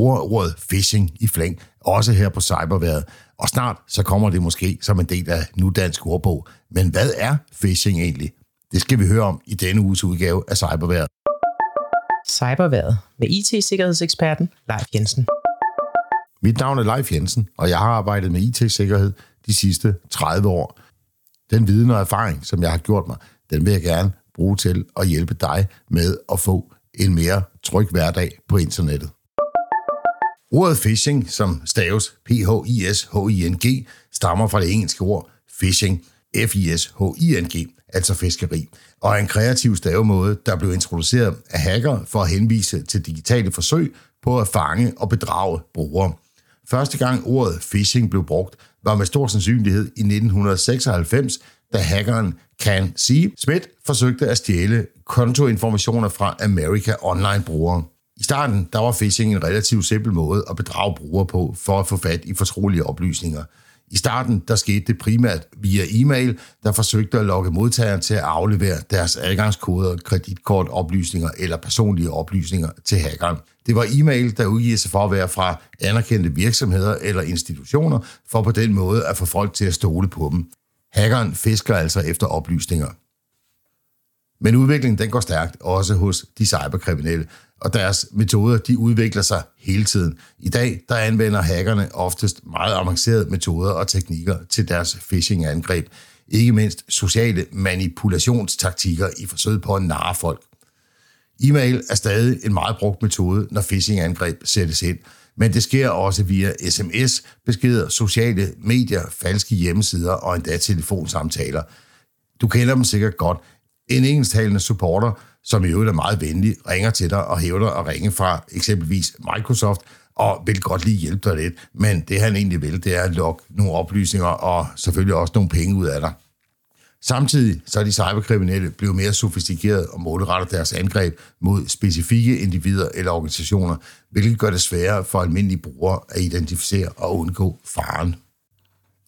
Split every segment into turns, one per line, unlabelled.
bruger ordet phishing i flæng, også her på cyberværet, og snart så kommer det måske som en del af nudansk ordbog. Men hvad er phishing egentlig? Det skal vi høre om i denne uges udgave af Cyberværet.
Cyberværet med IT-sikkerhedseksperten Leif Jensen.
Mit navn er Leif Jensen, og jeg har arbejdet med IT-sikkerhed de sidste 30 år. Den viden og erfaring, som jeg har gjort mig, den vil jeg gerne bruge til at hjælpe dig med at få en mere tryg hverdag på internettet. Ordet phishing, som staves P-H-I-S-H-I-N-G, stammer fra det engelske ord phishing, F-I-S-H-I-N-G, altså fiskeri, og er en kreativ stavemåde, der blev introduceret af hacker for at henvise til digitale forsøg på at fange og bedrage brugere. Første gang ordet phishing blev brugt, var med stor sandsynlighed i 1996, da hackeren Can C. Smith forsøgte at stjæle kontoinformationer fra America Online-brugere. I starten der var phishing en relativt simpel måde at bedrage brugere på for at få fat i fortrolige oplysninger. I starten der skete det primært via e-mail, der forsøgte at lokke modtageren til at aflevere deres adgangskoder, kreditkortoplysninger eller personlige oplysninger til hackeren. Det var e-mail, der udgiver sig for at være fra anerkendte virksomheder eller institutioner, for på den måde at få folk til at stole på dem. Hackeren fisker altså efter oplysninger. Men udviklingen den går stærkt, også hos de cyberkriminelle, og deres metoder de udvikler sig hele tiden. I dag der anvender hackerne oftest meget avancerede metoder og teknikker til deres phishing-angreb, ikke mindst sociale manipulationstaktikker i forsøg på at narre folk. E-mail er stadig en meget brugt metode, når phishing-angreb sættes ind, men det sker også via sms, beskeder, sociale medier, falske hjemmesider og endda telefonsamtaler. Du kender dem sikkert godt. En engelsktalende supporter, som i øvrigt er meget venlig, ringer til dig og hævder at ringe fra eksempelvis Microsoft, og vil godt lige hjælpe dig lidt, men det han egentlig vil, det er at lokke nogle oplysninger og selvfølgelig også nogle penge ud af dig. Samtidig så er de cyberkriminelle blevet mere sofistikerede og målretter deres angreb mod specifikke individer eller organisationer, hvilket gør det sværere for almindelige brugere at identificere og undgå faren.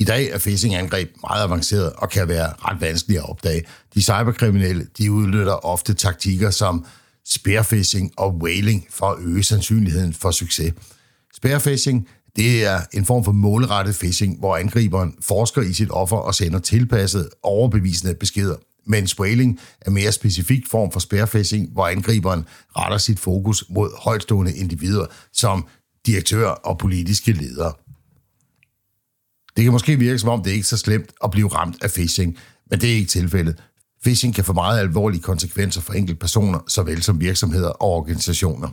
I dag er phishing-angreb meget avanceret og kan være ret vanskelige at opdage. De cyberkriminelle de udnytter ofte taktikker som spearfishing og whaling for at øge sandsynligheden for succes. Spearfishing det er en form for målrettet phishing, hvor angriberen forsker i sit offer og sender tilpassede, overbevisende beskeder. Men whaling er mere specifik form for spearfishing, hvor angriberen retter sit fokus mod højtstående individer som direktører og politiske ledere. Det kan måske virke som om, det er ikke så slemt at blive ramt af phishing, men det er ikke tilfældet. Phishing kan få meget alvorlige konsekvenser for enkelte personer, såvel som virksomheder og organisationer.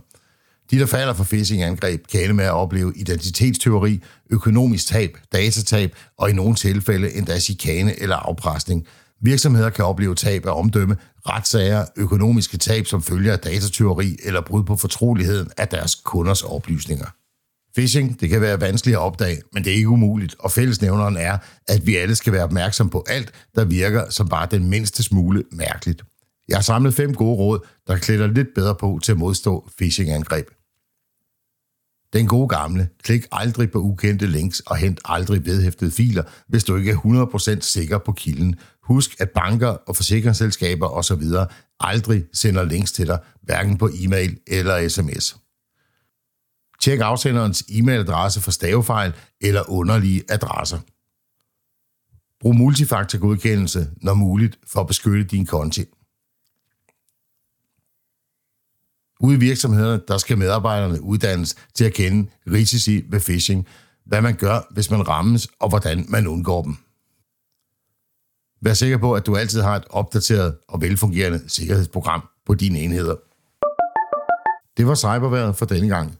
De, der falder for phishing-angreb, kan ende med at opleve identitetsteori, økonomisk tab, datatab og i nogle tilfælde endda chikane eller afpresning. Virksomheder kan opleve tab af omdømme, retssager, økonomiske tab som følger af datateori eller brud på fortroligheden af deres kunders oplysninger. Phishing, det kan være vanskeligt at opdage, men det er ikke umuligt, og fællesnævneren er, at vi alle skal være opmærksom på alt, der virker som bare den mindste smule mærkeligt. Jeg har samlet fem gode råd, der klæder lidt bedre på til at modstå phishing-angreb. Den gode gamle, klik aldrig på ukendte links og hent aldrig vedhæftede filer, hvis du ikke er 100% sikker på kilden. Husk, at banker og forsikringsselskaber osv. aldrig sender links til dig, hverken på e-mail eller sms. Tjek afsenderens e-mailadresse for stavefejl eller underlige adresser. Brug multifaktorgodkendelse, når muligt, for at beskytte din konti. Ude i virksomhederne, der skal medarbejderne uddannes til at kende risici ved phishing, hvad man gør, hvis man rammes, og hvordan man undgår dem. Vær sikker på, at du altid har et opdateret og velfungerende sikkerhedsprogram på dine enheder. Det var cyberværet for denne gang.